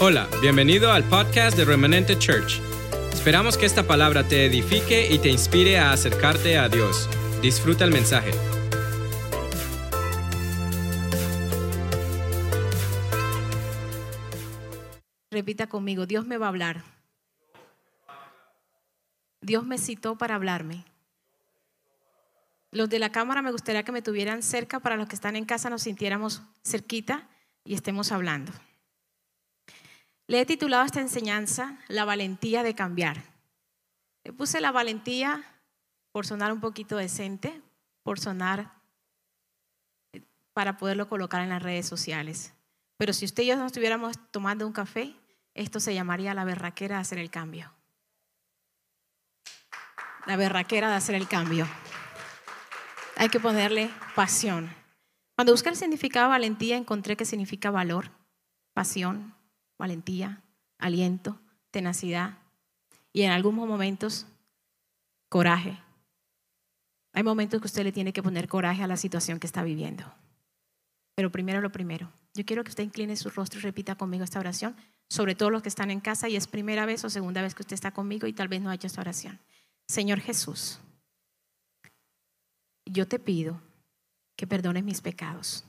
Hola, bienvenido al podcast de Remanente Church. Esperamos que esta palabra te edifique y te inspire a acercarte a Dios. Disfruta el mensaje. Repita conmigo, Dios me va a hablar. Dios me citó para hablarme. Los de la cámara me gustaría que me tuvieran cerca para los que están en casa nos sintiéramos cerquita y estemos hablando. Le he titulado esta enseñanza La valentía de cambiar. Le puse la valentía por sonar un poquito decente, por sonar para poderlo colocar en las redes sociales. Pero si usted y yo no estuviéramos tomando un café, esto se llamaría la berraquera de hacer el cambio. La berraquera de hacer el cambio. Hay que ponerle pasión. Cuando busqué el significado de valentía, encontré que significa valor, pasión, valentía, aliento, tenacidad y en algunos momentos coraje. Hay momentos que usted le tiene que poner coraje a la situación que está viviendo. Pero primero lo primero. Yo quiero que usted incline su rostro y repita conmigo esta oración, sobre todo los que están en casa y es primera vez o segunda vez que usted está conmigo y tal vez no ha hecho esta oración. Señor Jesús, yo te pido que perdones mis pecados.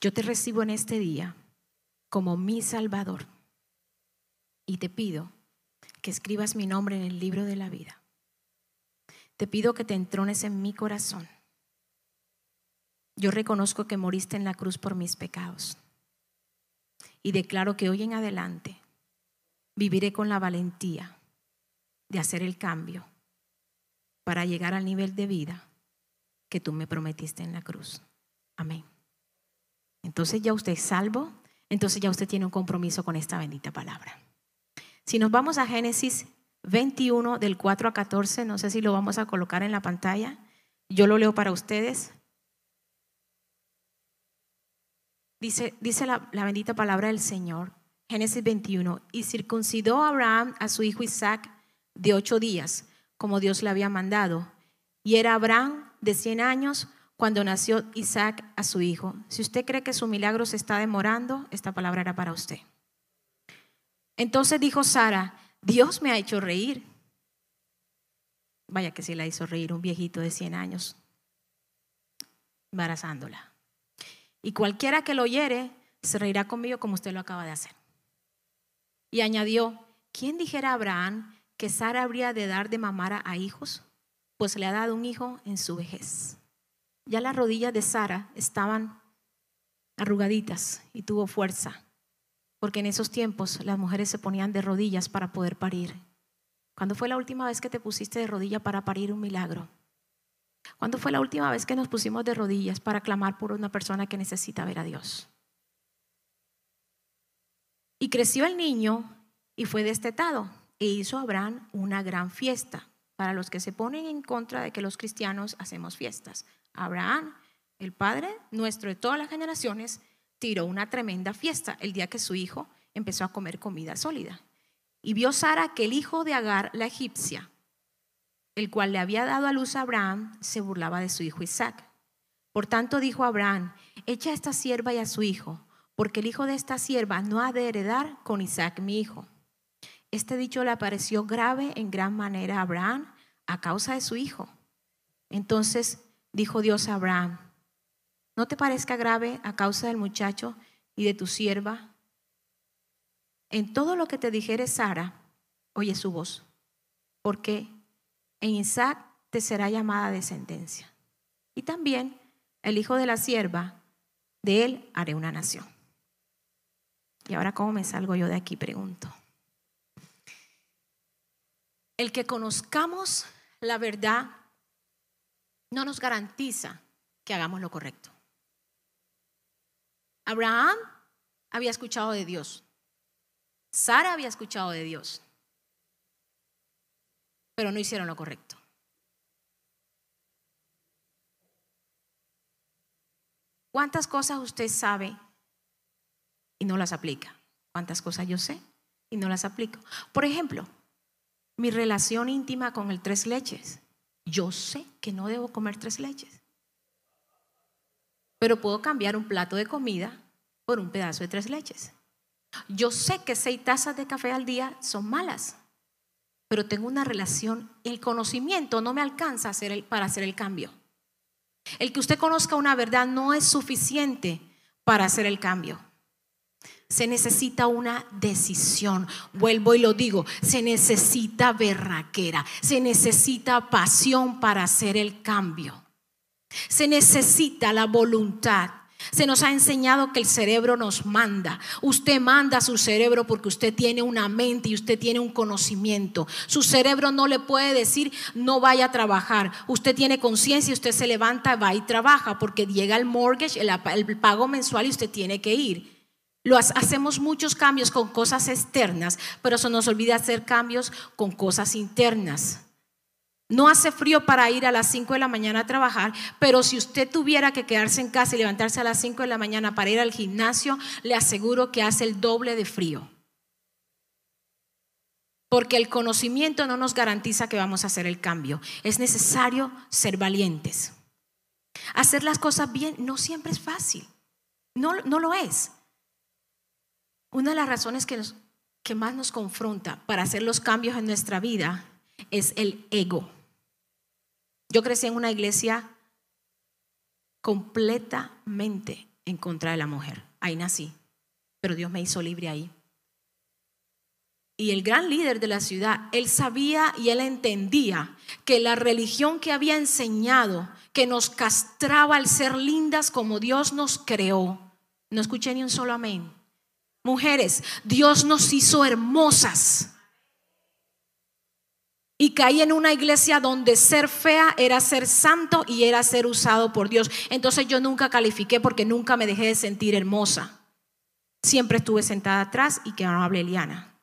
Yo te recibo en este día como mi Salvador. Y te pido que escribas mi nombre en el libro de la vida. Te pido que te entrones en mi corazón. Yo reconozco que moriste en la cruz por mis pecados. Y declaro que hoy en adelante viviré con la valentía de hacer el cambio para llegar al nivel de vida que tú me prometiste en la cruz. Amén. Entonces ya usted es salvo, entonces ya usted tiene un compromiso con esta bendita palabra. Si nos vamos a Génesis 21 del 4 a 14, no sé si lo vamos a colocar en la pantalla, yo lo leo para ustedes. Dice, dice la, la bendita palabra del Señor, Génesis 21, y circuncidó Abraham a su hijo Isaac de ocho días, como Dios le había mandado. Y era Abraham de 100 años cuando nació Isaac a su hijo. Si usted cree que su milagro se está demorando, esta palabra era para usted. Entonces dijo Sara, Dios me ha hecho reír. Vaya que sí la hizo reír un viejito de 100 años, embarazándola. Y cualquiera que lo oyere se reirá conmigo como usted lo acaba de hacer. Y añadió, ¿quién dijera a Abraham que Sara habría de dar de mamar a hijos? Pues le ha dado un hijo en su vejez. Ya las rodillas de Sara estaban arrugaditas y tuvo fuerza, porque en esos tiempos las mujeres se ponían de rodillas para poder parir. ¿Cuándo fue la última vez que te pusiste de rodilla para parir un milagro? ¿Cuándo fue la última vez que nos pusimos de rodillas para clamar por una persona que necesita ver a Dios? Y creció el niño y fue destetado e hizo Abraham una gran fiesta para los que se ponen en contra de que los cristianos hacemos fiestas. Abraham, el padre nuestro de todas las generaciones, tiró una tremenda fiesta el día que su hijo empezó a comer comida sólida. Y vio Sara que el hijo de Agar, la egipcia, el cual le había dado a luz a Abraham, se burlaba de su hijo Isaac. Por tanto dijo Abraham, echa a esta sierva y a su hijo, porque el hijo de esta sierva no ha de heredar con Isaac mi hijo. Este dicho le pareció grave en gran manera a Abraham a causa de su hijo. Entonces dijo Dios a Abraham, ¿no te parezca grave a causa del muchacho y de tu sierva? En todo lo que te dijere Sara, oye su voz, porque en Isaac te será llamada descendencia. Y también el hijo de la sierva, de él haré una nación. Y ahora, ¿cómo me salgo yo de aquí? Pregunto. El que conozcamos la verdad no nos garantiza que hagamos lo correcto. Abraham había escuchado de Dios. Sara había escuchado de Dios. Pero no hicieron lo correcto. ¿Cuántas cosas usted sabe y no las aplica? ¿Cuántas cosas yo sé y no las aplico? Por ejemplo, mi relación íntima con el tres leches. Yo sé que no debo comer tres leches. Pero puedo cambiar un plato de comida por un pedazo de tres leches. Yo sé que seis tazas de café al día son malas, pero tengo una relación, el conocimiento no me alcanza para hacer el cambio. El que usted conozca una verdad no es suficiente para hacer el cambio. Se necesita una decisión. Vuelvo y lo digo, se necesita berraquera, se necesita pasión para hacer el cambio. Se necesita la voluntad. Se nos ha enseñado que el cerebro nos manda. Usted manda a su cerebro porque usted tiene una mente y usted tiene un conocimiento. Su cerebro no le puede decir no vaya a trabajar. Usted tiene conciencia y usted se levanta, va y trabaja porque llega el mortgage, el, el pago mensual y usted tiene que ir. Lo hacemos muchos cambios con cosas externas, pero se nos olvida hacer cambios con cosas internas. No hace frío para ir a las 5 de la mañana a trabajar, pero si usted tuviera que quedarse en casa y levantarse a las 5 de la mañana para ir al gimnasio, le aseguro que hace el doble de frío. Porque el conocimiento no nos garantiza que vamos a hacer el cambio. Es necesario ser valientes. Hacer las cosas bien no siempre es fácil. No, no lo es. Una de las razones que, más nos confronta para hacer los cambios en nuestra vida es el ego. Yo crecí en una iglesia completamente en contra de la mujer. Ahí nací, pero Dios me hizo libre ahí. Y el gran líder de la ciudad, él sabía y él entendía que la religión que había enseñado, que nos castraba al ser lindas como Dios nos creó, no escuché ni un solo amén. Mujeres, Dios nos hizo hermosas. Y caí en una iglesia donde ser fea era ser santo y era ser usado por Dios. Entonces yo nunca califiqué porque nunca me dejé de sentir hermosa. Siempre estuve sentada atrás y que no hable Eliana.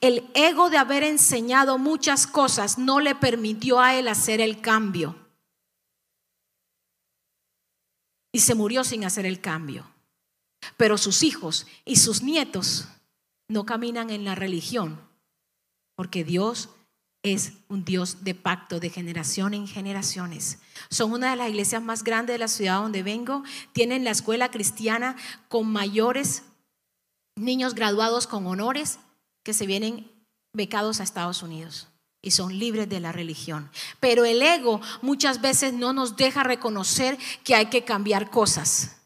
El ego de haber enseñado muchas cosas no le permitió a él hacer el cambio. Y se murió sin hacer el cambio. Pero sus hijos y sus nietos no caminan en la religión porque Dios es un Dios de pacto de generación en generaciones. Son una de las iglesias más grandes de la ciudad donde vengo. Tienen la escuela cristiana con mayores niños graduados con honores que se vienen becados a Estados Unidos y son libres de la religión. Pero el ego muchas veces no nos deja reconocer que hay que cambiar cosas.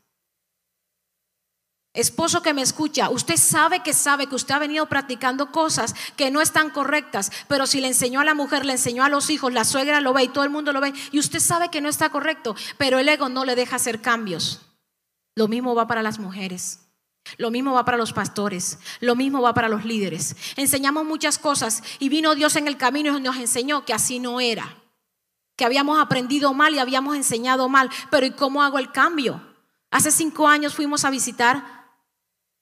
Esposo que me escucha, usted sabe que sabe que usted ha venido practicando cosas que no están correctas, pero si le enseñó a la mujer, le enseñó a los hijos, la suegra lo ve y todo el mundo lo ve, y usted sabe que no está correcto, pero el ego no le deja hacer cambios. Lo mismo va para las mujeres. Lo mismo va para los pastores, lo mismo va para los líderes. Enseñamos muchas cosas y vino Dios en el camino y nos enseñó que así no era, que habíamos aprendido mal y habíamos enseñado mal, pero ¿y cómo hago el cambio? Hace cinco años fuimos a visitar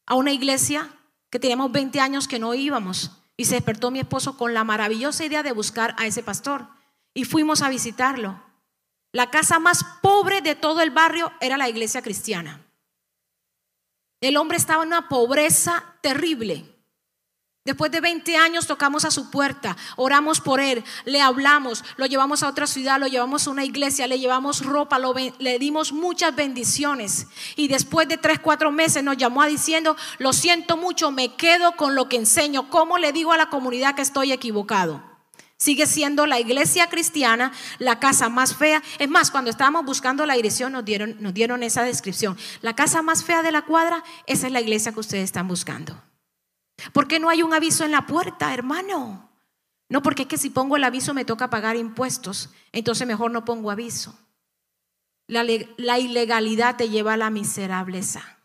a una iglesia que teníamos 20 años que no íbamos. Y se despertó mi esposo con la maravillosa idea de buscar a ese pastor. Y fuimos a visitarlo. La casa más pobre de todo el barrio era la iglesia cristiana. El hombre estaba en una pobreza terrible. Después de 20 años tocamos a su puerta, oramos por él, le hablamos, lo llevamos a otra ciudad, lo llevamos a una iglesia, le llevamos ropa, le dimos muchas bendiciones. Y después de 3, 4 meses nos llamó diciendo, lo siento mucho, me quedo con lo que enseño. ¿Cómo le digo a la comunidad que estoy equivocado? Sigue siendo la iglesia cristiana la casa más fea. Es más, cuando estábamos buscando la dirección nos dieron, nos dieron esa descripción. La casa más fea de la cuadra, esa es la iglesia que ustedes están buscando. ¿Por qué no hay un aviso en la puerta, hermano? No, porque es que si pongo el aviso me toca pagar impuestos, entonces mejor no pongo aviso. La, ilegalidad te lleva a la miserableza.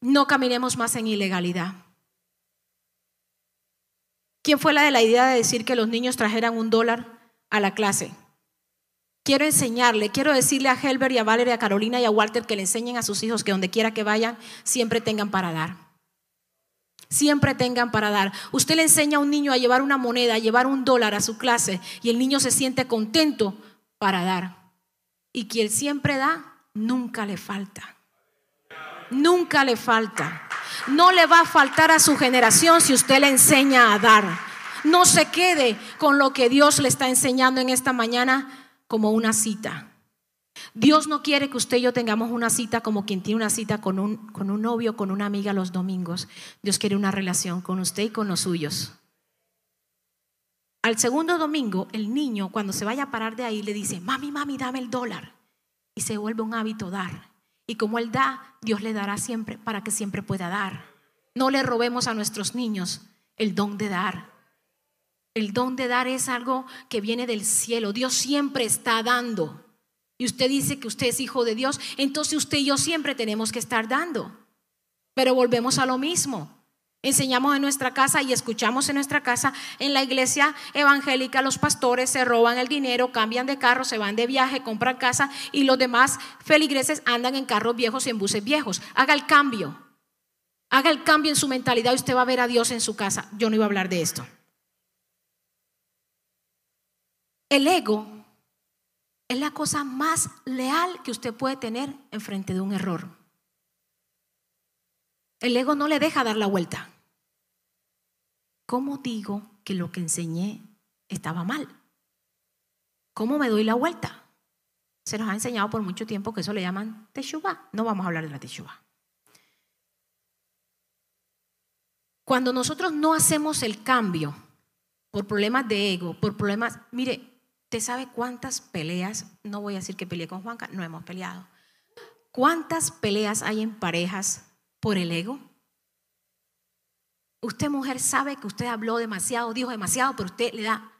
No caminemos más en ilegalidad. ¿Quién fue la de la idea de decir que los niños trajeran un dólar a la clase? Quiero enseñarle, quiero decirle a Helber y a Valeria, a Carolina y a Walter que le enseñen a sus hijos que donde quiera que vayan, siempre tengan para dar siempre tengan para dar. Usted le enseña a un niño a llevar una moneda, a llevar un dólar a su clase y el niño se siente contento para dar. Y quien siempre da, nunca le falta. Nunca le falta. No le va a faltar a su generación si usted le enseña a dar. No se quede con lo que Dios le está enseñando en esta mañana como una cita. Dios no quiere que usted y yo tengamos una cita como quien tiene una cita con un, con un novio, con una amiga los domingos. Dios quiere una relación con usted y con los suyos. Al segundo domingo, el niño, cuando se vaya a parar de ahí, le dice, mami, mami, dame el dólar. Y se vuelve un hábito dar. Y como Él da, Dios le dará siempre para que siempre pueda dar. No le robemos a nuestros niños el don de dar. El don de dar es algo que viene del cielo. Dios siempre está dando. Y usted dice que usted es hijo de Dios, entonces usted y yo siempre tenemos que estar dando. Pero volvemos a lo mismo. Enseñamos en nuestra casa y escuchamos en nuestra casa. En la iglesia evangélica los pastores se roban el dinero, cambian de carro, se van de viaje, compran casa y los demás feligreses andan en carros viejos y en buses viejos. Haga el cambio. Haga el cambio en su mentalidad y usted va a ver a Dios en su casa. Yo no iba a hablar de esto. El ego es la cosa más leal que usted puede tener enfrente de un error. El ego no le deja dar la vuelta. ¿cómo digo que lo que enseñé estaba mal? ¿Cómo me doy la vuelta? Se nos ha enseñado por mucho tiempo que eso le llaman teshuva. No vamos a hablar de la teshuva. Cuando nosotros no hacemos el cambio por problemas de ego, por problemas, mire, ¿te sabe cuántas peleas? No voy a decir que peleé con Juanca, no hemos peleado. ¿Cuántas peleas hay en parejas por el ego? Usted mujer sabe que usted habló demasiado, dijo demasiado, pero usted le da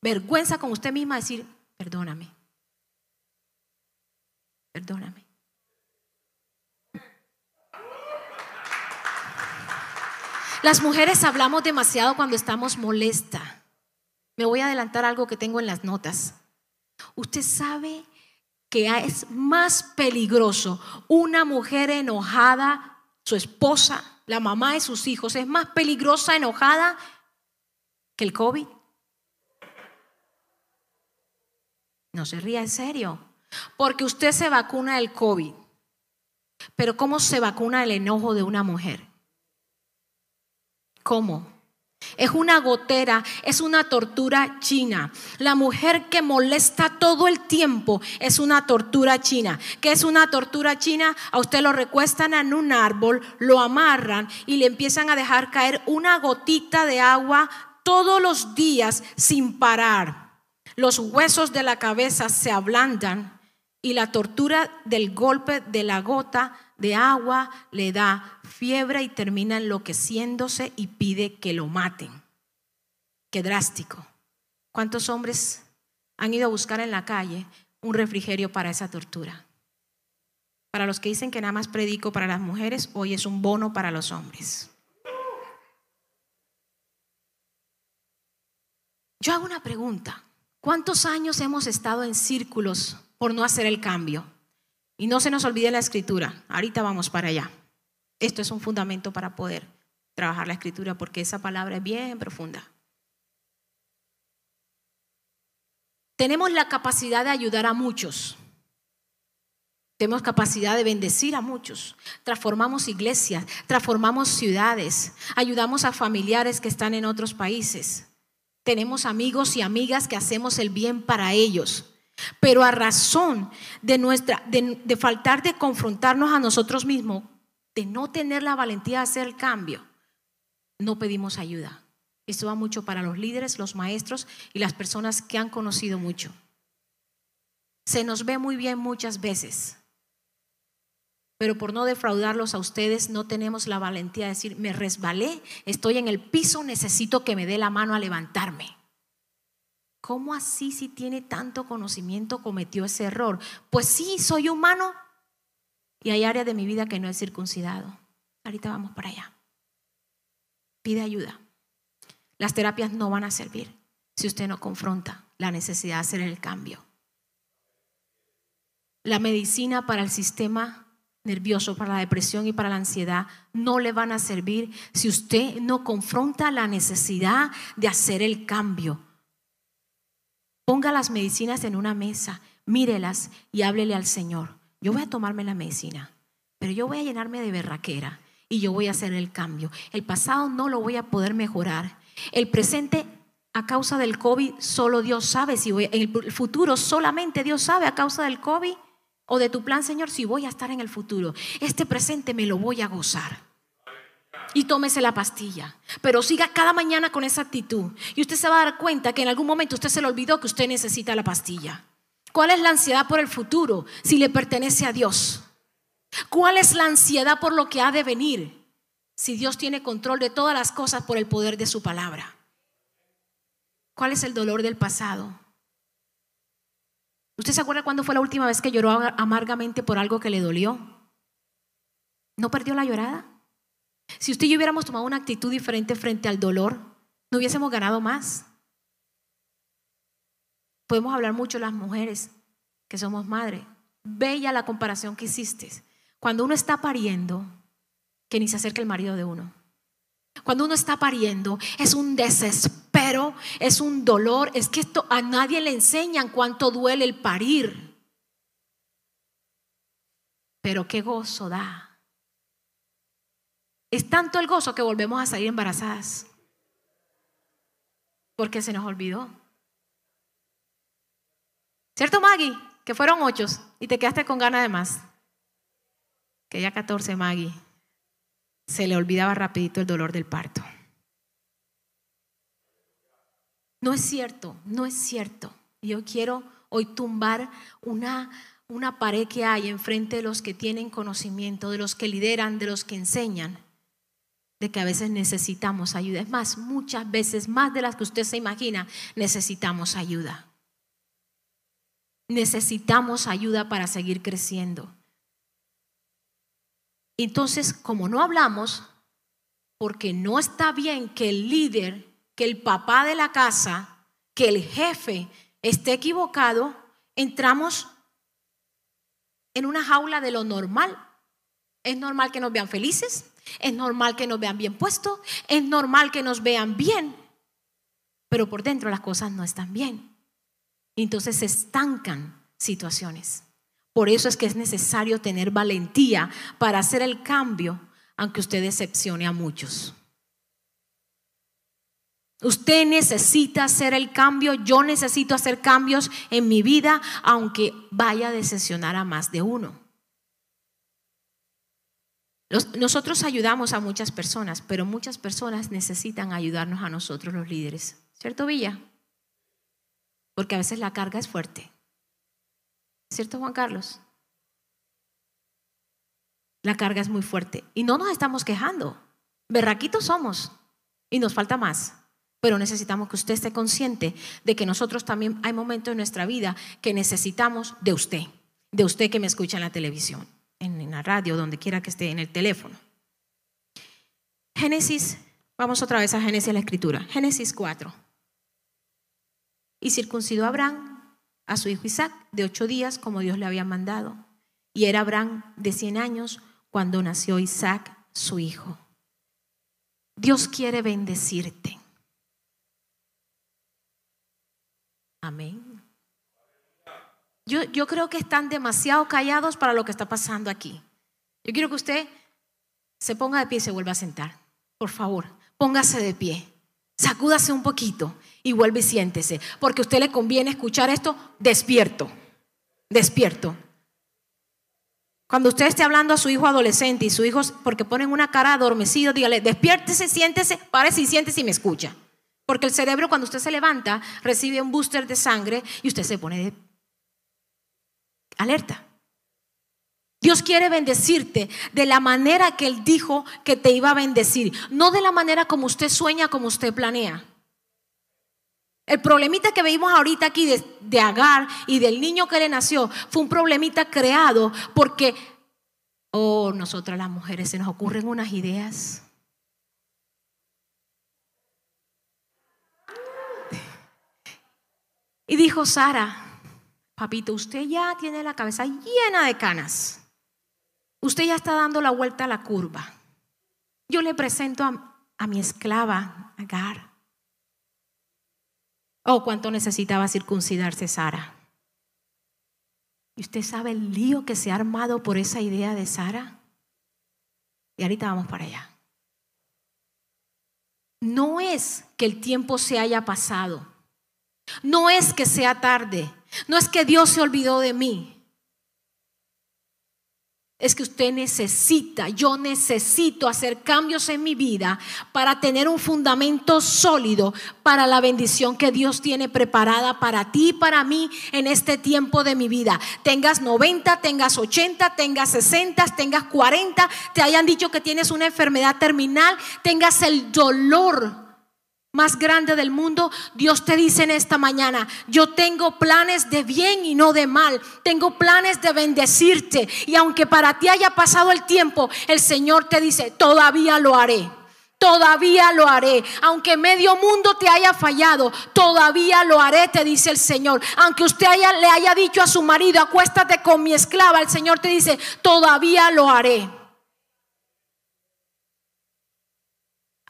vergüenza con usted misma decir, perdóname, perdóname. Las mujeres hablamos demasiado cuando estamos molestas. Me voy a adelantar algo que tengo en las notas. Usted sabe que es más peligroso una mujer enojada, su esposa, la mamá de sus hijos, es más peligrosa, enojada que el COVID. No se ría en serio, porque usted se vacuna del COVID, pero ¿cómo se vacuna el enojo de una mujer? ¿Cómo? Es una gotera, es una tortura china. La mujer que molesta todo el tiempo es una tortura china. ¿Qué es una tortura china? A usted lo recuestan en un árbol, lo amarran y le empiezan a dejar caer una gotita de agua todos los días sin parar. Los huesos de la cabeza se ablandan y la tortura del golpe de la gota de agua le da fiebre y termina enloqueciéndose y pide que lo maten. Qué drástico. ¿Cuántos hombres han ido a buscar en la calle un refrigerio para esa tortura? Para los que dicen que nada más predico para las mujeres, hoy es un bono para los hombres. Yo hago una pregunta. ¿Cuántos años hemos estado en círculos por no hacer el cambio? Y no se nos olvide la escritura. Ahorita vamos para allá. Esto es un fundamento para poder trabajar la escritura porque esa palabra es bien profunda. Tenemos la capacidad de ayudar a muchos. Tenemos capacidad de bendecir a muchos. Transformamos iglesias, transformamos ciudades, ayudamos a familiares que están en otros países. Tenemos amigos y amigas que hacemos el bien para ellos. Pero a razón de nuestra de, de faltar de confrontarnos a nosotros mismos, de no tener la valentía de hacer el cambio, no pedimos ayuda. Esto va mucho para los líderes, los maestros y las personas que han conocido mucho. Se nos ve muy bien muchas veces, pero por no defraudarlos a ustedes no tenemos la valentía de decir, me resbalé, estoy en el piso, necesito que me dé la mano a levantarme. ¿Cómo así si tiene tanto conocimiento cometió ese error? Pues sí, soy humano y hay áreas de mi vida que no he circuncidado. Ahorita vamos para allá. Pide ayuda. Las terapias no van a servir si usted no confronta la necesidad de hacer el cambio. La medicina para el sistema nervioso, para la depresión y para la ansiedad no le van a servir si usted no confronta la necesidad de hacer el cambio. Ponga las medicinas en una mesa, mírelas y háblele al Señor. Yo voy a tomarme la medicina, pero yo voy a llenarme de berraquera y yo voy a hacer el cambio. El pasado no lo voy a poder mejorar. El presente a causa del COVID, solo Dios sabe si voy, en el futuro solamente Dios sabe a causa del COVID o de tu plan, Señor, si voy a estar en el futuro. Este presente me lo voy a gozar. Y tómese la pastilla. Pero siga cada mañana con esa actitud. Y usted se va a dar cuenta que en algún momento usted se le olvidó que usted necesita la pastilla. ¿Cuál es la ansiedad por el futuro si le pertenece a Dios? ¿Cuál es la ansiedad por lo que ha de venir si Dios tiene control de todas las cosas por el poder de su palabra? ¿Cuál es el dolor del pasado? ¿Usted se acuerda cuándo fue la última vez que lloró amargamente por algo que le dolió? ¿No perdió la llorada? Si usted y yo hubiéramos tomado una actitud diferente frente al dolor, no hubiésemos ganado más. Podemos hablar mucho las mujeres que somos madres. Bella la comparación que hiciste. Cuando uno está pariendo, que ni se acerca el marido de uno. Cuando uno está pariendo, es un desespero, es un dolor. Es que esto a nadie le enseñan cuánto duele el parir. Pero qué gozo da. Es tanto el gozo que volvemos a salir embarazadas. Porque se nos olvidó. ¿Cierto, Maggie? Que fueron ocho y te quedaste con ganas de más. Que ya 14, Maggie se le olvidaba rapidito el dolor del parto. No es cierto, no es cierto. Yo quiero hoy tumbar una, una pared que hay enfrente de los que tienen conocimiento, de los que lideran, de los que enseñan, de que a veces necesitamos ayuda. Es más, muchas veces, más de las que usted se imagina, necesitamos ayuda. Necesitamos ayuda para seguir creciendo. Entonces, como no hablamos, porque no está bien que el líder, que el papá de la casa, que el jefe esté equivocado, entramos en una jaula de lo normal. Es normal que nos vean felices, es normal que nos vean bien puestos, es normal que nos vean bien, pero por dentro las cosas no están bien. Entonces se estancan situaciones. Por eso es que es necesario tener valentía para hacer el cambio, aunque usted decepcione a muchos. Usted necesita hacer el cambio, yo necesito hacer cambios en mi vida, aunque vaya a decepcionar a más de uno. nosotros ayudamos a muchas personas, pero muchas personas necesitan ayudarnos a nosotros los líderes. ¿Cierto, Villa? Porque a veces la carga es fuerte. ¿Cierto, Juan Carlos? La carga es muy fuerte. Y no nos estamos quejando. Berraquitos somos. Y nos falta más. Pero necesitamos que usted esté consciente de que nosotros también hay momentos en nuestra vida que necesitamos de usted. De usted que me escucha en la televisión, en la radio, donde quiera que esté, en el teléfono. Génesis, vamos otra vez a Génesis la escritura. Génesis 4. Y circuncidó a Abraham a su hijo Isaac de ocho días como Dios le había mandado. Y era Abraham de cien años cuando nació Isaac, su hijo. Dios quiere bendecirte. Amén. Yo, yo creo que están demasiado callados para lo que está pasando aquí. Yo quiero que usted se ponga de pie y se vuelva a sentar. Por favor, póngase de pie. Sacúdase un poquito y vuelve y siéntese. Porque a usted le conviene escuchar esto despierto. Despierto. Cuando usted esté hablando a su hijo adolescente y su hijo, porque ponen una cara adormecido, dígale, despiértese, siéntese, párese y siéntese y me escucha. Porque el cerebro cuando usted se levanta recibe un booster de sangre y usted se pone de alerta. Dios quiere bendecirte de la manera que Él dijo que te iba a bendecir, no de la manera como usted sueña, como usted planea. El problemita que vimos ahorita aquí de, Agar y del niño que le nació fue un problemita creado porque, oh, nosotras las mujeres se nos ocurren unas ideas. Y dijo Sara, papito, usted ya tiene la cabeza llena de canas. Usted ya está dando la vuelta a la curva. Yo le presento a, mi esclava, Agar. Oh, cuánto necesitaba circuncidarse Sara. ¿Y usted sabe el lío que se ha armado por esa idea de Sara? Y ahorita vamos para allá. no es que el tiempo se haya pasado, no es que sea tarde, no es que Dios se olvidó de mí, es que usted necesita, yo necesito hacer cambios en mi vida para tener un fundamento sólido para la bendición que Dios tiene preparada para ti y para mí en este tiempo de mi vida. Tengas 90, tengas 80, tengas 60, tengas 40, te hayan dicho que tienes una enfermedad terminal, tengas el dolor más grande del mundo, Dios te dice en esta mañana, yo tengo planes de bien y no de mal, tengo planes de bendecirte y aunque para ti haya pasado el tiempo, el Señor te dice, todavía lo haré. Todavía lo haré. Aunque medio mundo te haya fallado, todavía lo haré, te dice el Señor. Aunque usted le haya dicho a su marido, acuéstate con mi esclava, el Señor te dice, todavía lo haré.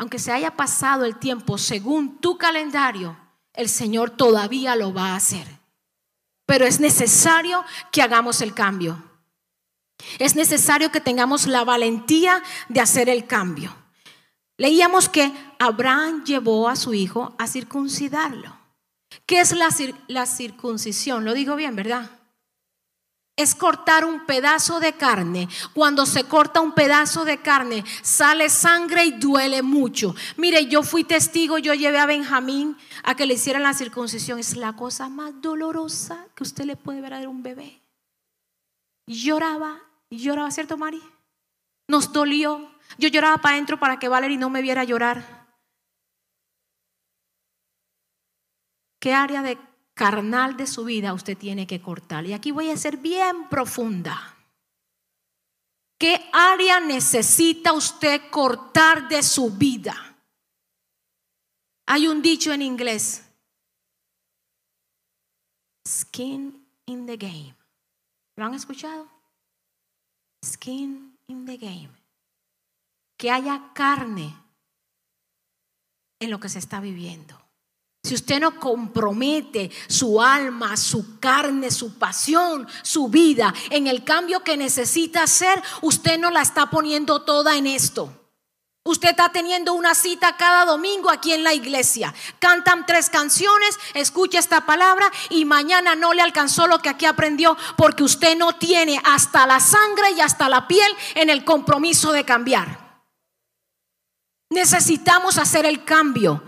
Aunque se haya pasado el tiempo según tu calendario, el Señor todavía lo va a hacer. Pero es necesario que hagamos el cambio. Es necesario que tengamos la valentía de hacer el cambio. Leíamos que Abraham llevó a su hijo a circuncidarlo. ¿Qué es la, circuncisión? Lo digo bien, ¿verdad? Es cortar un pedazo de carne. Cuando se corta un pedazo de carne, sale sangre y duele mucho. Mire, yo fui testigo, yo llevé a Benjamín a que le hicieran la circuncisión. Es la cosa más dolorosa que usted le puede ver a un bebé. Lloraba, lloraba, ¿cierto, Mari? Nos dolió. Yo lloraba para adentro para que Valerie no me viera llorar. ¿Qué área de carnal de su vida usted tiene que cortar. Y aquí voy a ser bien profunda. ¿Qué área necesita usted cortar de su vida? Hay un dicho en inglés. Skin in the game. ¿Lo han escuchado? Skin in the game. Que haya carne en lo que se está viviendo. Si usted no compromete su alma, su carne, su pasión, su vida en el cambio que necesita hacer, usted no la está poniendo toda en esto. Usted está teniendo una cita cada domingo aquí en la iglesia. Cantan tres canciones, escucha esta palabra y mañana no le alcanzó lo que aquí aprendió porque usted no tiene hasta la sangre y hasta la piel en el compromiso de cambiar. Necesitamos hacer el cambio.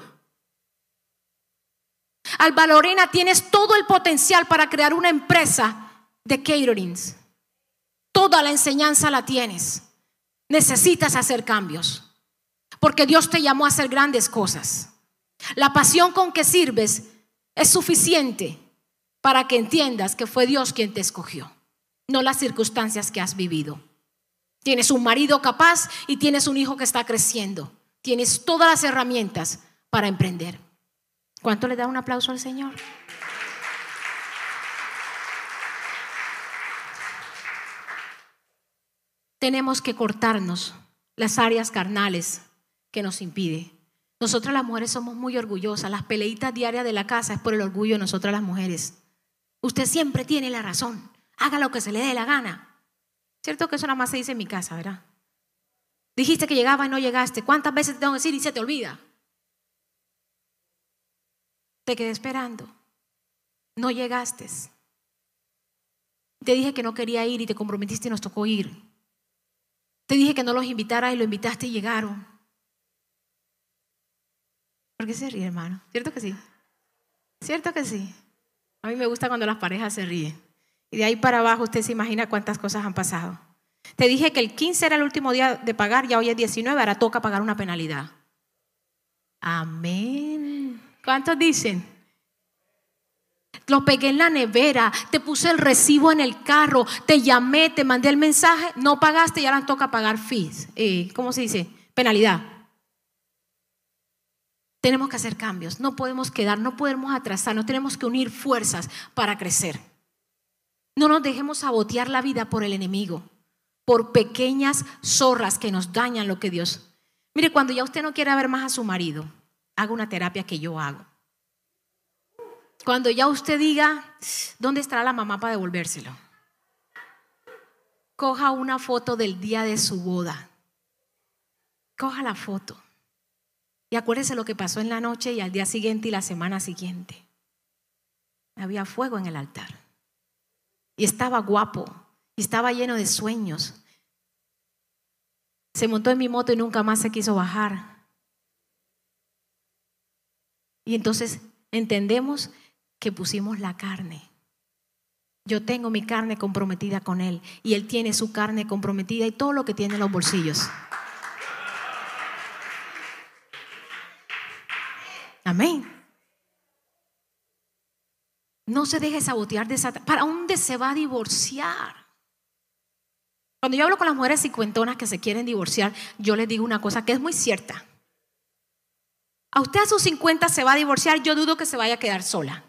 Alba Lorena, tienes todo el potencial para crear una empresa de caterings. Toda la enseñanza la tienes. Necesitas hacer cambios. Porque Dios te llamó a hacer grandes cosas. La pasión con que sirves es suficiente para que entiendas que fue Dios quien te escogió, no las circunstancias que has vivido. Tienes un marido capaz y tienes un hijo que está creciendo. Tienes todas las herramientas para emprender. ¿Cuánto le da un aplauso al Señor? Tenemos que cortarnos las áreas carnales que nos impide. Nosotras las mujeres somos muy orgullosas. Las peleitas diarias de la casa es por el orgullo de nosotras las mujeres. Usted siempre tiene la razón. Haga lo que se le dé la gana. Cierto que eso nada más se dice en mi casa, ¿verdad? Dijiste que llegaba y no llegaste. ¿Cuántas veces te tengo que decir y se te olvida? Te quedé esperando. No llegaste. Te dije que no quería ir y te comprometiste y nos tocó ir. Te dije que no los invitara y lo invitaste y llegaron. ¿Por qué se ríe, hermano? ¿Cierto que sí? ¿Cierto que sí? A mí me gusta cuando las parejas se ríen. Y de ahí para abajo usted se imagina cuántas cosas han pasado. Te dije que el 15 era el último día de pagar, ya hoy es 19, ahora toca pagar una penalidad. Amén. ¿Cuántos dicen? Lo pegué en la nevera, te puse el recibo en el carro, te llamé, te mandé el mensaje, no pagaste y ahora toca pagar fees. Eh, ¿Cómo se dice? Penalidad. Tenemos que hacer cambios, no podemos quedar, no podemos atrasar, no tenemos que unir fuerzas para crecer. No nos dejemos sabotear la vida por el enemigo, por pequeñas zorras que nos dañan lo que Dios. Mire, cuando ya usted no quiere ver más a su marido, haga una terapia que yo hago. Cuando ya usted diga, ¿dónde estará la mamá para devolvérselo? Coja una foto del día de su boda. Coja la foto. Y acuérdese lo que pasó en la noche y al día siguiente y la semana siguiente. Había fuego en el altar. Y estaba guapo. Y estaba lleno de sueños. Se montó en mi moto y nunca más se quiso bajar. Y entonces entendemos que pusimos la carne. Yo tengo mi carne comprometida con Él y Él tiene su carne comprometida y todo lo que tiene en los bolsillos. Amén. No se deje sabotear de Satanás. ¿Para dónde se va a divorciar? Cuando yo hablo con las mujeres cincuentonas que se quieren divorciar, yo les digo una cosa que es muy cierta. A usted a sus 50 se va a divorciar, yo dudo que se vaya a quedar sola.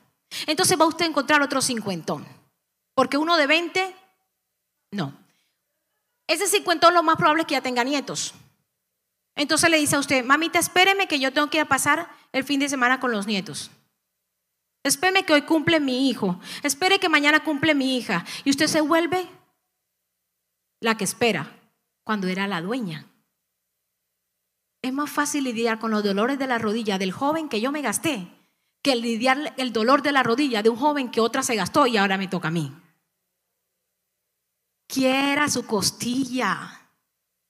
Entonces va usted a encontrar otro cincuentón. Porque uno de 20, no. Ese cincuentón lo más probable es que ya tenga nietos. Entonces le dice a usted, mamita, espéreme que yo tengo que ir a pasar el fin de semana con los nietos. Espéreme que hoy cumple mi hijo. Espere que mañana cumple mi hija. Y usted se vuelve la que espera cuando era la dueña. Es más fácil lidiar con los dolores de la rodilla del joven que yo me gasté que lidiar el dolor de la rodilla de un joven que otra se gastó y ahora me toca a mí. Quiera su costilla,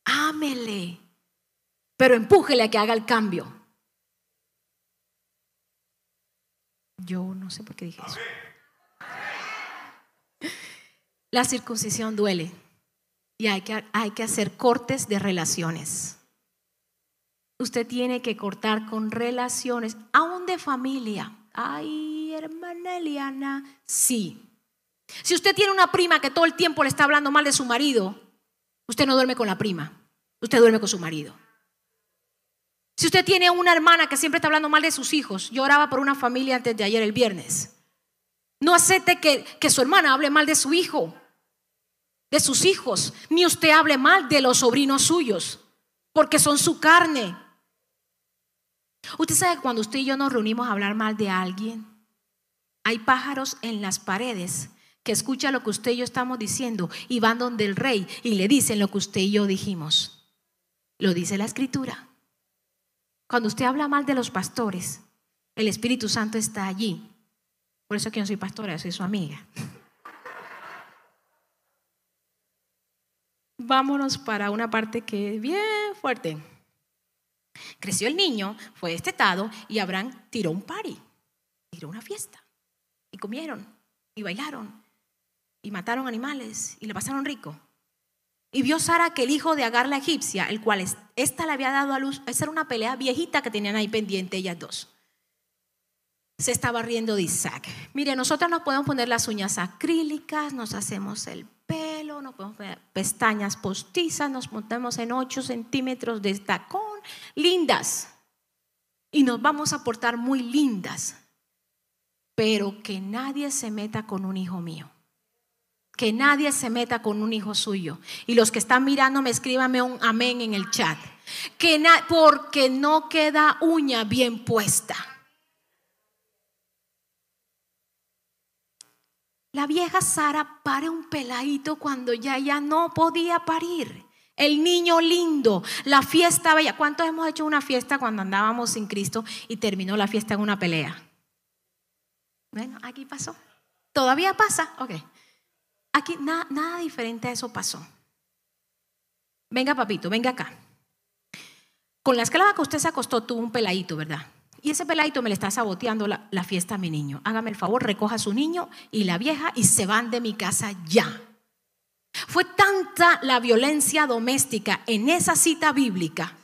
ámele, pero empújele a que haga el cambio. Yo no sé por qué dije eso. La circuncisión duele y hay que, hay que hacer cortes de relaciones. Usted tiene que cortar con relaciones, aún de familia. Ay, hermana Eliana, sí. Si usted tiene una prima que todo el tiempo le está hablando mal de su marido, usted no duerme con la prima, usted duerme con su marido. Si usted tiene una hermana que siempre está hablando mal de sus hijos, yo oraba por una familia antes de ayer el viernes. No acepte que, que su hermana hable mal de su hijo de sus hijos, ni usted hable mal de los sobrinos suyos, porque son su carne. Usted sabe que cuando usted y yo nos reunimos a hablar mal de alguien, hay pájaros en las paredes que escuchan lo que usted y yo estamos diciendo y van donde el rey y le dicen lo que usted y yo dijimos. Lo dice la escritura. Cuando usted habla mal de los pastores, el Espíritu Santo está allí. Por eso que yo no soy pastora, soy su amiga. vámonos para una parte que es bien fuerte. Creció el niño, fue destetado y Abraham tiró un party, tiró una fiesta. Y comieron, y bailaron, y mataron animales, y le pasaron rico. Y vio Sara que el hijo de Agar la egipcia, el cual esta le había dado a luz, esa era una pelea viejita que tenían ahí pendiente ellas dos. Se estaba riendo de Isaac. Mire, nosotros nos podemos poner las uñas acrílicas, nos hacemos el pelo, nos ponemos pestañas postizas, nos montamos en 8 centímetros de tacón, lindas. Y nos vamos a portar muy lindas. Pero que nadie se meta con un hijo mío. Que nadie se meta con un hijo suyo. Y los que están mirando, me escríbame un amén en el chat. Que porque no queda uña bien puesta. La vieja Sara pare un peladito cuando ya ya no podía parir. El niño lindo, la fiesta bella. ¿Cuántos hemos hecho una fiesta cuando andábamos sin Cristo y terminó la fiesta en una pelea? Bueno, aquí pasó. ¿Todavía pasa? Ok. Aquí nada diferente a eso pasó. Venga, papito, venga acá. Con la esclava que usted se acostó tuvo un peladito, ¿verdad? Y ese peladito me le está saboteando la, fiesta a mi niño. Hágame el favor, recoja a su niño y la vieja y se van de mi casa ya. Fue tanta la violencia doméstica en esa cita bíblica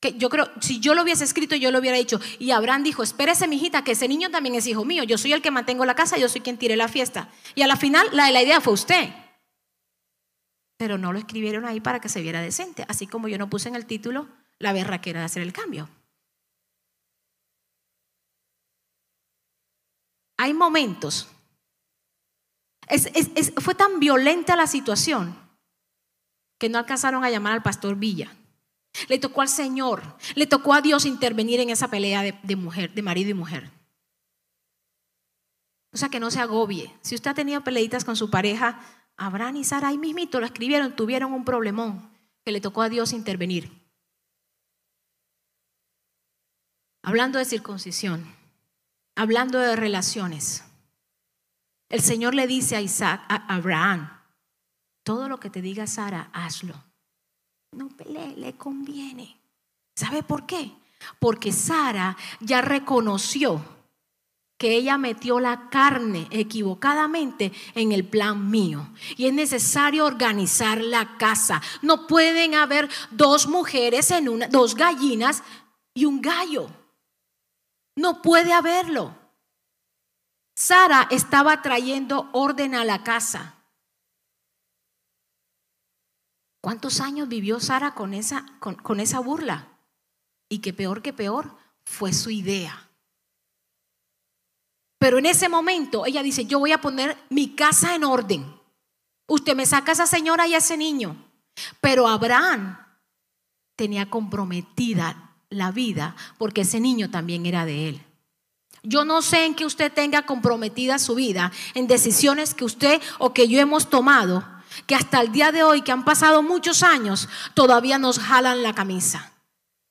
que yo creo, si yo lo hubiese escrito, yo lo hubiera dicho. Y Abraham dijo, espérese, mijita, que ese niño también es hijo mío. Yo soy el que mantengo la casa, yo soy quien tire la fiesta. Y a la final, la, la idea fue usted. Pero no lo escribieron ahí para que se viera decente. Así como yo no puse en el título la berraquera de hacer el cambio. hay momentos. Fue tan violenta la situación que no alcanzaron a llamar al pastor Villa. Le tocó al Señor, le tocó a Dios intervenir en esa pelea de, mujer, de marido y mujer. O sea que no se agobie. Si usted ha tenido peleitas con su pareja, Abraham y Sara ahí mismito lo escribieron, tuvieron un problemón que le tocó a Dios intervenir. Hablando de circuncisión, hablando de relaciones, el Señor le dice a Isaac, a Abraham, todo lo que te diga Sara, hazlo. No le, conviene. ¿Sabe por qué? Porque Sara ya reconoció que ella metió la carne equivocadamente en el plan mío. Y es necesario organizar la casa. No pueden haber dos mujeres en una, dos gallinas y un gallo. No puede haberlo. Sara estaba trayendo orden a la casa. ¿Cuántos años vivió Sara con esa, con, con esa burla? Y que peor que peor fue su idea. Pero en ese momento ella dice, yo voy a poner mi casa en orden. Usted me saca a esa señora y a ese niño. Pero Abraham tenía comprometida la vida porque ese niño también era de él. Yo no sé en que usted tenga comprometida su vida, en decisiones que usted o que yo hemos tomado, que hasta el día de hoy, que han pasado muchos años, todavía nos jalan la camisa.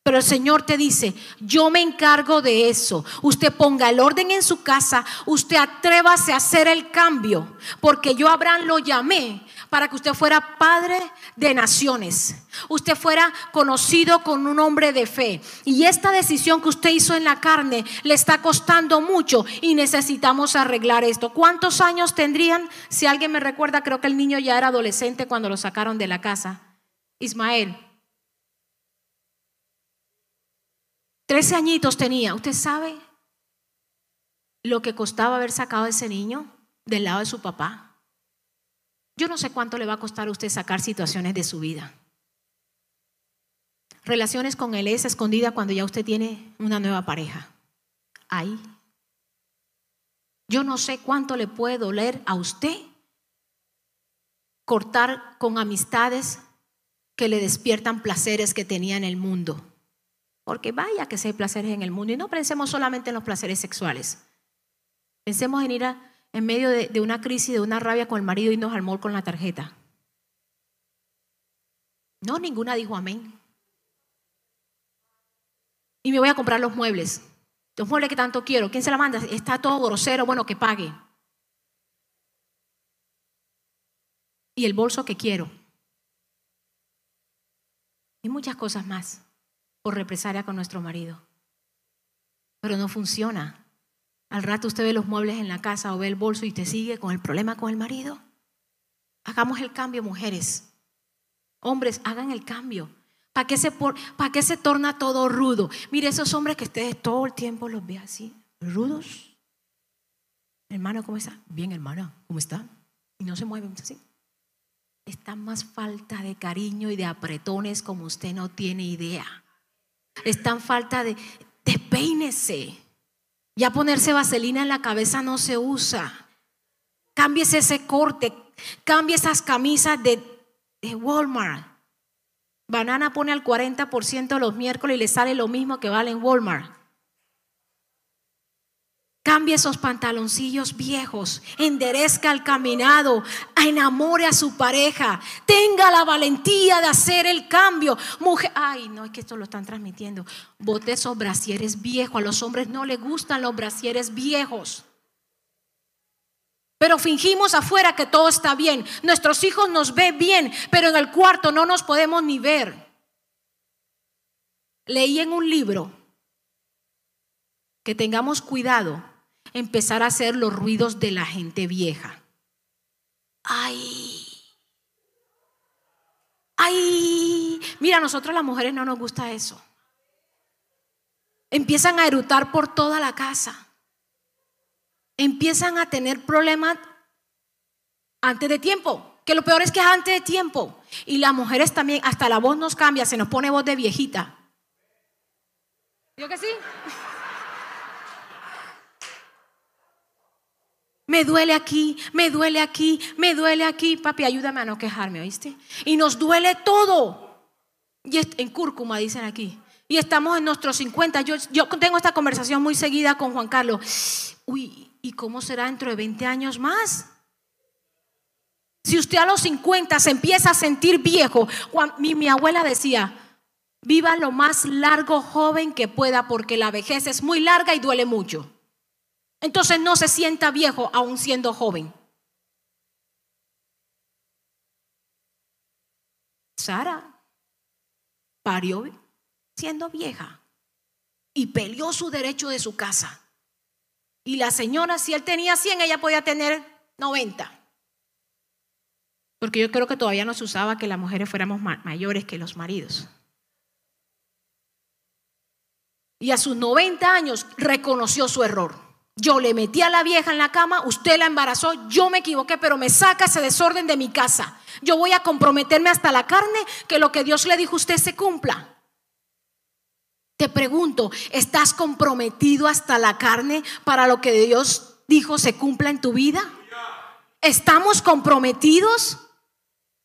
Pero el Señor te dice, yo me encargo de eso. Usted ponga el orden en su casa, usted atrévase a hacer el cambio, porque yo Abraham lo llamé para que usted fuera padre de naciones. Usted fuera conocido con un hombre de fe. Y esta decisión que usted hizo en la carne le está costando mucho y necesitamos arreglar esto. ¿Cuántos años tendrían? Si alguien me recuerda, creo que el niño ya era adolescente cuando lo sacaron de la casa. Ismael. Trece añitos tenía. ¿Usted sabe lo que costaba haber sacado a ese niño del lado de su papá? Yo no sé cuánto le va a costar a usted sacar situaciones de su vida. Relaciones con él es escondida cuando ya usted tiene una nueva pareja. Ahí. Yo no sé cuánto le puede doler a usted cortar con amistades que le despiertan placeres que tenía en el mundo. Porque vaya que hay placeres en el mundo. Y no pensemos solamente en los placeres sexuales. Pensemos en ir en medio de, una crisis, de una rabia con el marido y al mall con la tarjeta. No, ninguna dijo amén. Y me voy a comprar los muebles. Los muebles que tanto quiero. ¿Quién se la manda? Está todo grosero, bueno, que pague. Y el bolso que quiero. Y muchas cosas más por represalia con nuestro marido. Pero no funciona. Al rato usted ve los muebles en la casa o ve el bolso y te sigue con el problema con el marido. Hagamos el cambio, mujeres. Hombres, hagan el cambio. ¿Para qué, se ¿Para se torna todo rudo? Mire, esos hombres que ustedes todo el tiempo los ve así, rudos. Hermano, ¿cómo está? Bien, hermana, ¿cómo está? Y no se mueven así. Está más falta de cariño y de apretones como usted no tiene idea. Está falta de despeínese. Ya ponerse vaselina en la cabeza no se usa. Cámbiese ese corte, cambie esas camisas de, de Walmart. Banana pone al 40% los miércoles y le sale lo mismo que vale en Walmart. Cambie esos pantaloncillos viejos, enderezca el caminado, enamore a su pareja, tenga la valentía de hacer el cambio. Mujer, ay, no, es que esto lo están transmitiendo. Bote esos brasieres viejos, a los hombres no les gustan los brasieres viejos. Pero fingimos afuera que todo está bien. Nuestros hijos nos ven bien, pero en el cuarto no nos podemos ni ver. Leí en un libro que tengamos cuidado empezar a hacer los ruidos de la gente vieja. Ay. Ay. Mira, a nosotros las mujeres no nos gusta eso. Empiezan a erutar por toda la casa. Empiezan a tener problemas antes de tiempo. Que lo peor es que es antes de tiempo. Y las mujeres también, hasta la voz nos cambia, se nos pone voz de viejita. ¿Yo que sí? Me duele aquí, me duele aquí, me duele aquí. Papi, ayúdame a no quejarme, ¿oíste? Y nos duele todo. Y en cúrcuma dicen aquí. Y estamos en nuestros 50. Yo, yo tengo esta conversación muy seguida con Juan Carlos. Uy, ¿y cómo será dentro de 20 años más? Si usted a los 50 se empieza a sentir viejo, mi, mi abuela decía, Viva lo más largo joven que pueda porque la vejez es muy larga y duele mucho. Entonces no se sienta viejo aún siendo joven. Sara parió siendo vieja y peleó su derecho de su casa. Y la señora, si él tenía 100, ella podía tener 90. Porque yo creo que todavía no se usaba que las mujeres fuéramos mayores que los maridos. Y a sus 90 años reconoció su error. Yo le metí a la vieja en la cama, usted la embarazó, yo me equivoqué, pero me saca ese desorden de mi casa. Yo voy a comprometerme hasta la carne que lo que Dios le dijo a usted se cumpla. Te pregunto, ¿estás comprometido hasta la carne para lo que Dios dijo se cumpla en tu vida? ¿Estamos comprometidos?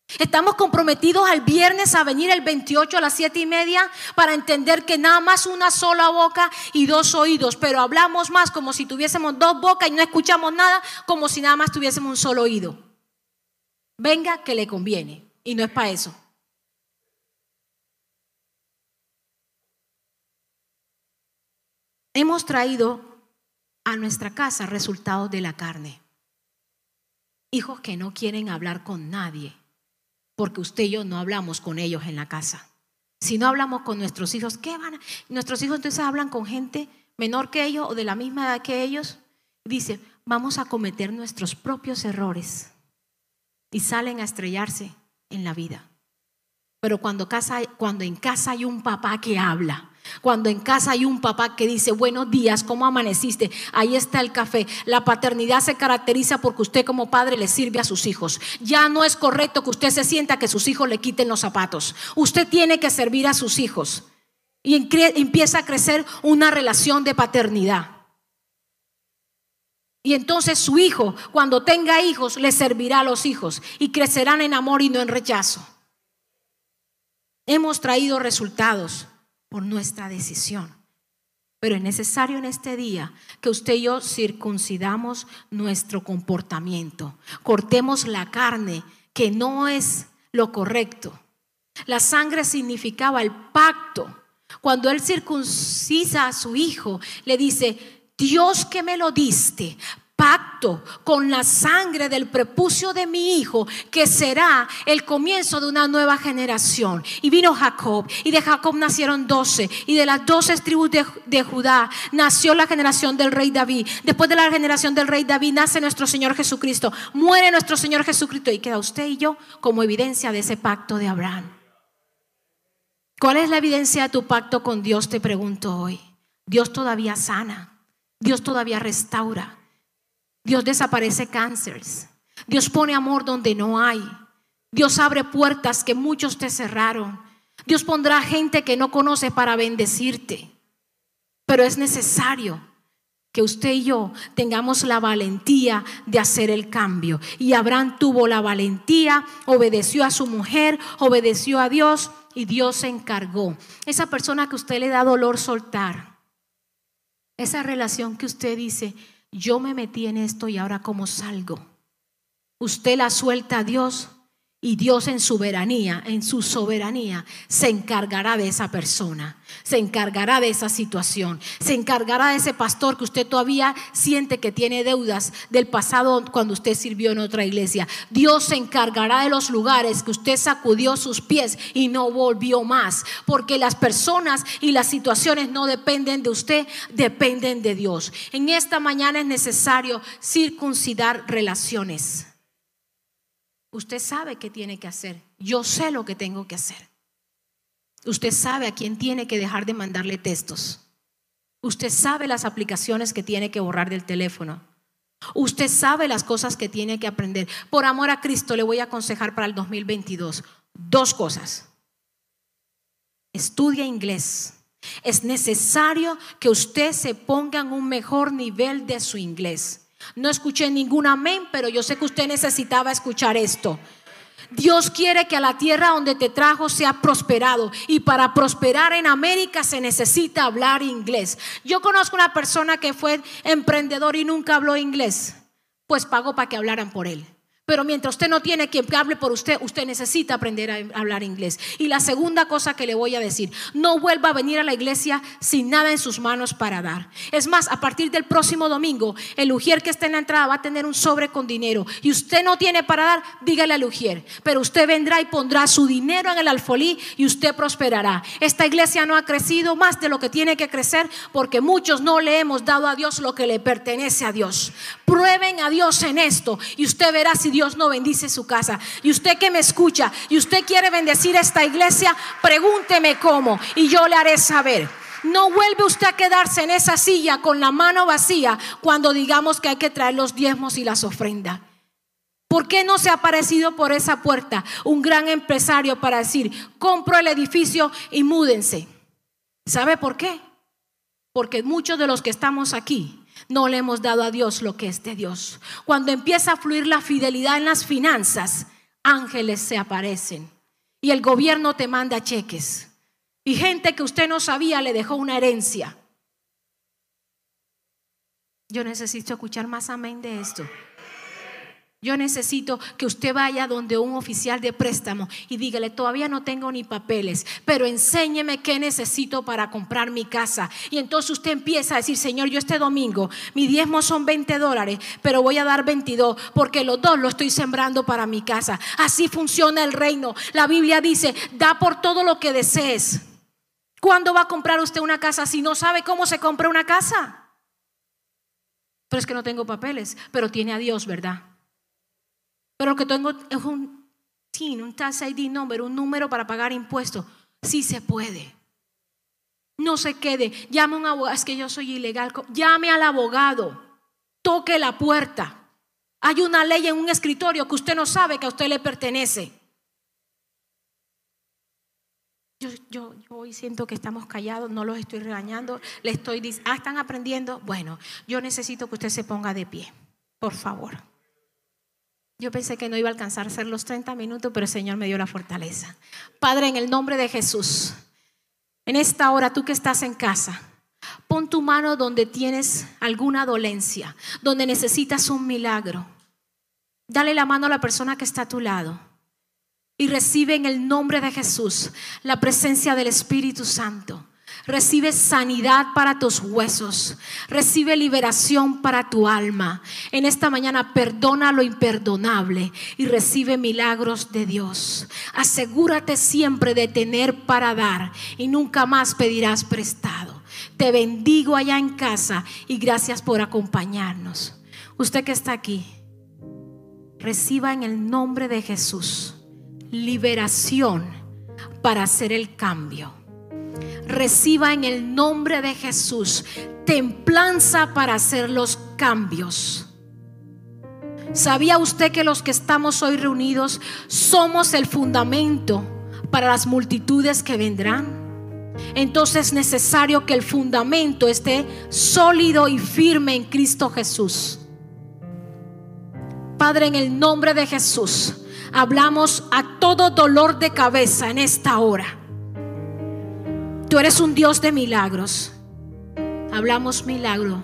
Estamos comprometidos al viernes a venir el 28 a las 7 y media para entender que nada más una sola boca y dos oídos, pero hablamos más como si tuviésemos dos bocas y no escuchamos nada, como si nada más tuviésemos un solo oído. Venga que le conviene y no es para eso. Hemos traído a nuestra casa resultados de la carne. Hijos que no quieren hablar con nadie porque usted y yo no hablamos con ellos en la casa. Si no hablamos con nuestros hijos, ¿qué van a? Nuestros hijos entonces hablan con gente menor que ellos o de la misma edad que ellos. Dice, vamos a cometer nuestros propios errores y salen a estrellarse en la vida. Pero cuando, casa, cuando en casa hay un papá que habla, cuando en casa hay un papá que dice, buenos días, ¿cómo amaneciste? Ahí está el café. La paternidad se caracteriza porque usted como padre le sirve a sus hijos. Ya no es correcto que usted se sienta que sus hijos le quiten los zapatos. Usted tiene que servir a sus hijos. Y empieza a crecer una relación de paternidad. Y entonces su hijo, cuando tenga hijos, le servirá a los hijos y crecerán en amor y no en rechazo. Hemos traído resultados por nuestra decisión. Pero es necesario en este día que usted y yo circuncidamos nuestro comportamiento, cortemos la carne, que no es lo correcto. La sangre significaba el pacto. Cuando él circuncisa a su hijo, le dice, Dios que me lo diste, pacto con la sangre del prepucio de mi hijo, que será el comienzo de una nueva generación. Y vino Jacob, y de Jacob nacieron doce, y de las doce tribus de, Judá nació la generación del rey David. Después de la generación del rey David nace nuestro Señor Jesucristo, muere nuestro Señor Jesucristo, y queda usted y yo como evidencia de ese pacto de Abraham. ¿Cuál es la evidencia de tu pacto con Dios? Te pregunto hoy. Dios todavía sana, Dios todavía restaura. Dios desaparece cánceres. Dios pone amor donde no hay. Dios abre puertas que muchos te cerraron. Dios pondrá gente que no conoce para bendecirte. Pero es necesario que usted y yo tengamos la valentía de hacer el cambio. Y Abraham tuvo la valentía, obedeció a su mujer, obedeció a Dios y Dios se encargó. Esa persona que usted le da dolor soltar, esa relación que usted dice, yo me metí en esto y ahora cómo salgo. Usted la suelta a Dios y Dios en soberanía, en su soberanía, se encargará de esa persona, se encargará de esa situación, se encargará de ese pastor que usted todavía siente que tiene deudas del pasado cuando usted sirvió en otra iglesia. Dios se encargará de los lugares que usted sacudió sus pies y no volvió más, porque las personas y las situaciones no dependen de usted, dependen de Dios. En esta mañana es necesario circuncidar relaciones. Usted sabe qué tiene que hacer. Yo sé lo que tengo que hacer. Usted sabe a quién tiene que dejar de mandarle textos. Usted sabe las aplicaciones que tiene que borrar del teléfono. Usted sabe las cosas que tiene que aprender. Por amor a Cristo le voy a aconsejar para el 2022 dos cosas. Estudia inglés. Es necesario que usted se ponga en un mejor nivel de su inglés. No escuché ningún amén, pero yo sé que usted necesitaba escuchar esto. Dios quiere que a la tierra donde te trajo sea prosperado. Y para prosperar en América se necesita hablar inglés. Yo conozco una persona que fue emprendedor y nunca habló inglés. Pues pagó para que hablaran por él. Pero mientras usted no tiene quien hable por usted, usted necesita aprender a hablar inglés. Y la segunda cosa que le voy a decir, no vuelva a venir a la iglesia sin nada en sus manos para dar. Es más, a partir del próximo domingo, el ujier que está en la entrada va a tener un sobre con dinero. Y usted no tiene para dar, dígale al ujier. Pero usted vendrá y pondrá su dinero en el alfolí y usted prosperará. Esta iglesia no ha crecido más de lo que tiene que crecer porque muchos no le hemos dado a Dios lo que le pertenece a Dios. Prueben a Dios en esto y usted verá si Dios no bendice su casa. Y usted que me escucha y usted quiere bendecir esta iglesia, pregúnteme cómo y yo le haré saber. No vuelve usted a quedarse en esa silla con la mano vacía cuando digamos que hay que traer los diezmos y las ofrendas. ¿Por qué no se ha aparecido por esa puerta un gran empresario para decir, compro el edificio y múdense? ¿Sabe por qué? Porque muchos de los que estamos aquí no le hemos dado a Dios lo que es de Dios. Cuando empieza a fluir la fidelidad en las finanzas, ángeles se aparecen y el gobierno te manda cheques. Y gente que usted no sabía le dejó una herencia. Yo necesito escuchar más amén de esto. Yo necesito que usted vaya donde un oficial de préstamo y dígale, todavía no tengo ni papeles, pero enséñeme qué necesito para comprar mi casa. Y entonces usted empieza a decir, Señor, yo este domingo, mi diezmo son 20 dólares, pero voy a dar 22 porque los dos lo estoy sembrando para mi casa. Así funciona el reino. La Biblia dice, da por todo lo que desees. ¿Cuándo va a comprar usted una casa si no sabe cómo se compra una casa? Pero es que no tengo papeles, pero tiene a Dios, ¿verdad? Pero lo que tengo es un TIN, un Tax ID number, un número para pagar impuestos. Sí se puede. No se quede. Llame a un abogado. Es que yo soy ilegal. Llame al abogado. Toque la puerta. Hay una ley en un escritorio que usted no sabe que a usted le pertenece. Yo, yo, hoy siento que estamos callados, no los estoy regañando, le estoy diciendo, ah, están aprendiendo. Bueno, yo necesito que usted se ponga de pie, por favor. Yo pensé que no iba a alcanzar a hacer los 30 minutos, pero el Señor me dio la fortaleza. Padre, en el nombre de Jesús, en esta hora tú que estás en casa, pon tu mano donde tienes alguna dolencia, donde necesitas un milagro. Dale la mano a la persona que está a tu lado y recibe en el nombre de Jesús la presencia del Espíritu Santo. Recibe sanidad para tus huesos. Recibe liberación para tu alma. En esta mañana perdona lo imperdonable y recibe milagros de Dios. Asegúrate siempre de tener para dar y nunca más pedirás prestado. Te bendigo allá en casa y gracias por acompañarnos. Usted que está aquí, reciba en el nombre de Jesús liberación para hacer el cambio reciba en el nombre de Jesús templanza para hacer los cambios. ¿Sabía usted que los que estamos hoy reunidos somos el fundamento para las multitudes que vendrán? Entonces es necesario que el fundamento esté sólido y firme en Cristo Jesús. Padre, en el nombre de Jesús, hablamos a todo dolor de cabeza en esta hora Tú eres un Dios de milagros. Hablamos milagro.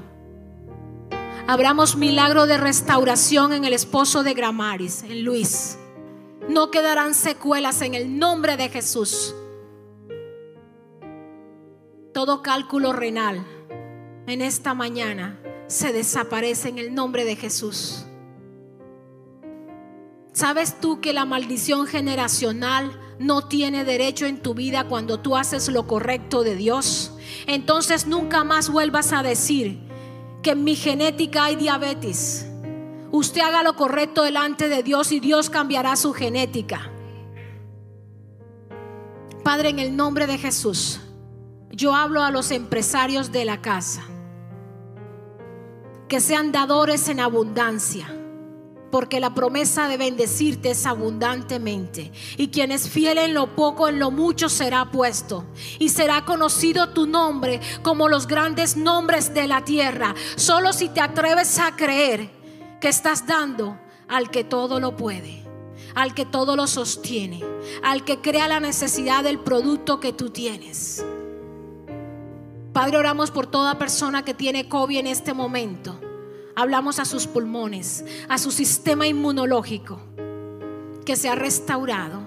Hablamos milagro de restauración en el esposo de Gramaris, en Luis. No quedarán secuelas en el nombre de Jesús. Todo cálculo renal en esta mañana se desaparece en el nombre de Jesús. ¿Sabes tú que la maldición generacional no tiene derecho en tu vida cuando tú haces lo correcto de Dios? Entonces nunca más vuelvas a decir que en mi genética hay diabetes. Usted haga lo correcto delante de Dios y Dios cambiará su genética. Padre, en el nombre de Jesús, yo hablo a los empresarios de la casa que sean dadores en abundancia porque la promesa de bendecirte es abundantemente. Y quien es fiel en lo poco, en lo mucho será puesto. Y será conocido tu nombre como los grandes nombres de la tierra. Solo si te atreves a creer que estás dando al que todo lo puede, al que todo lo sostiene, al que crea la necesidad del producto que tú tienes. Padre, oramos por toda persona que tiene COVID en este momento Hablamos a sus pulmones, a su sistema inmunológico, que se ha restaurado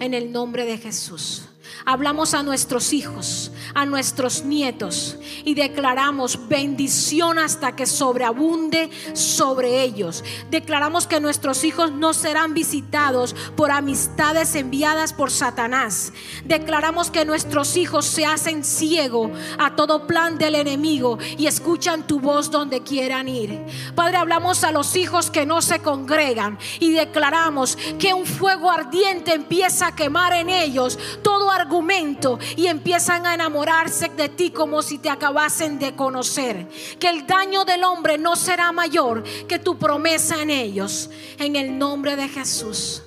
en el nombre de Jesús. Hablamos a nuestros hijos, a nuestros nietos y declaramos bendición hasta que sobreabunde sobre ellos. Declaramos que nuestros hijos no serán visitados por amistades enviadas por Satanás. Declaramos que nuestros hijos se hacen ciego a todo plan del enemigo y escuchan tu voz donde quieran ir. Padre, hablamos a los hijos que no se congregan y declaramos que un fuego ardiente empieza a quemar en ellos todo argumento y empiezan a enamorarse de ti como si te acabasen de conocer. Que el daño del hombre no será mayor que tu promesa en ellos. En el nombre de Jesús,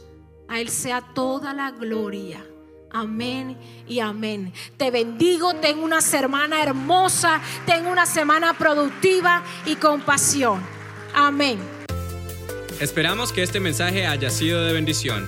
a Él sea toda la gloria. Amén y amén. Te bendigo, ten una semana hermosa, ten una semana productiva y con pasión. Amén. Esperamos que este mensaje haya sido de bendición.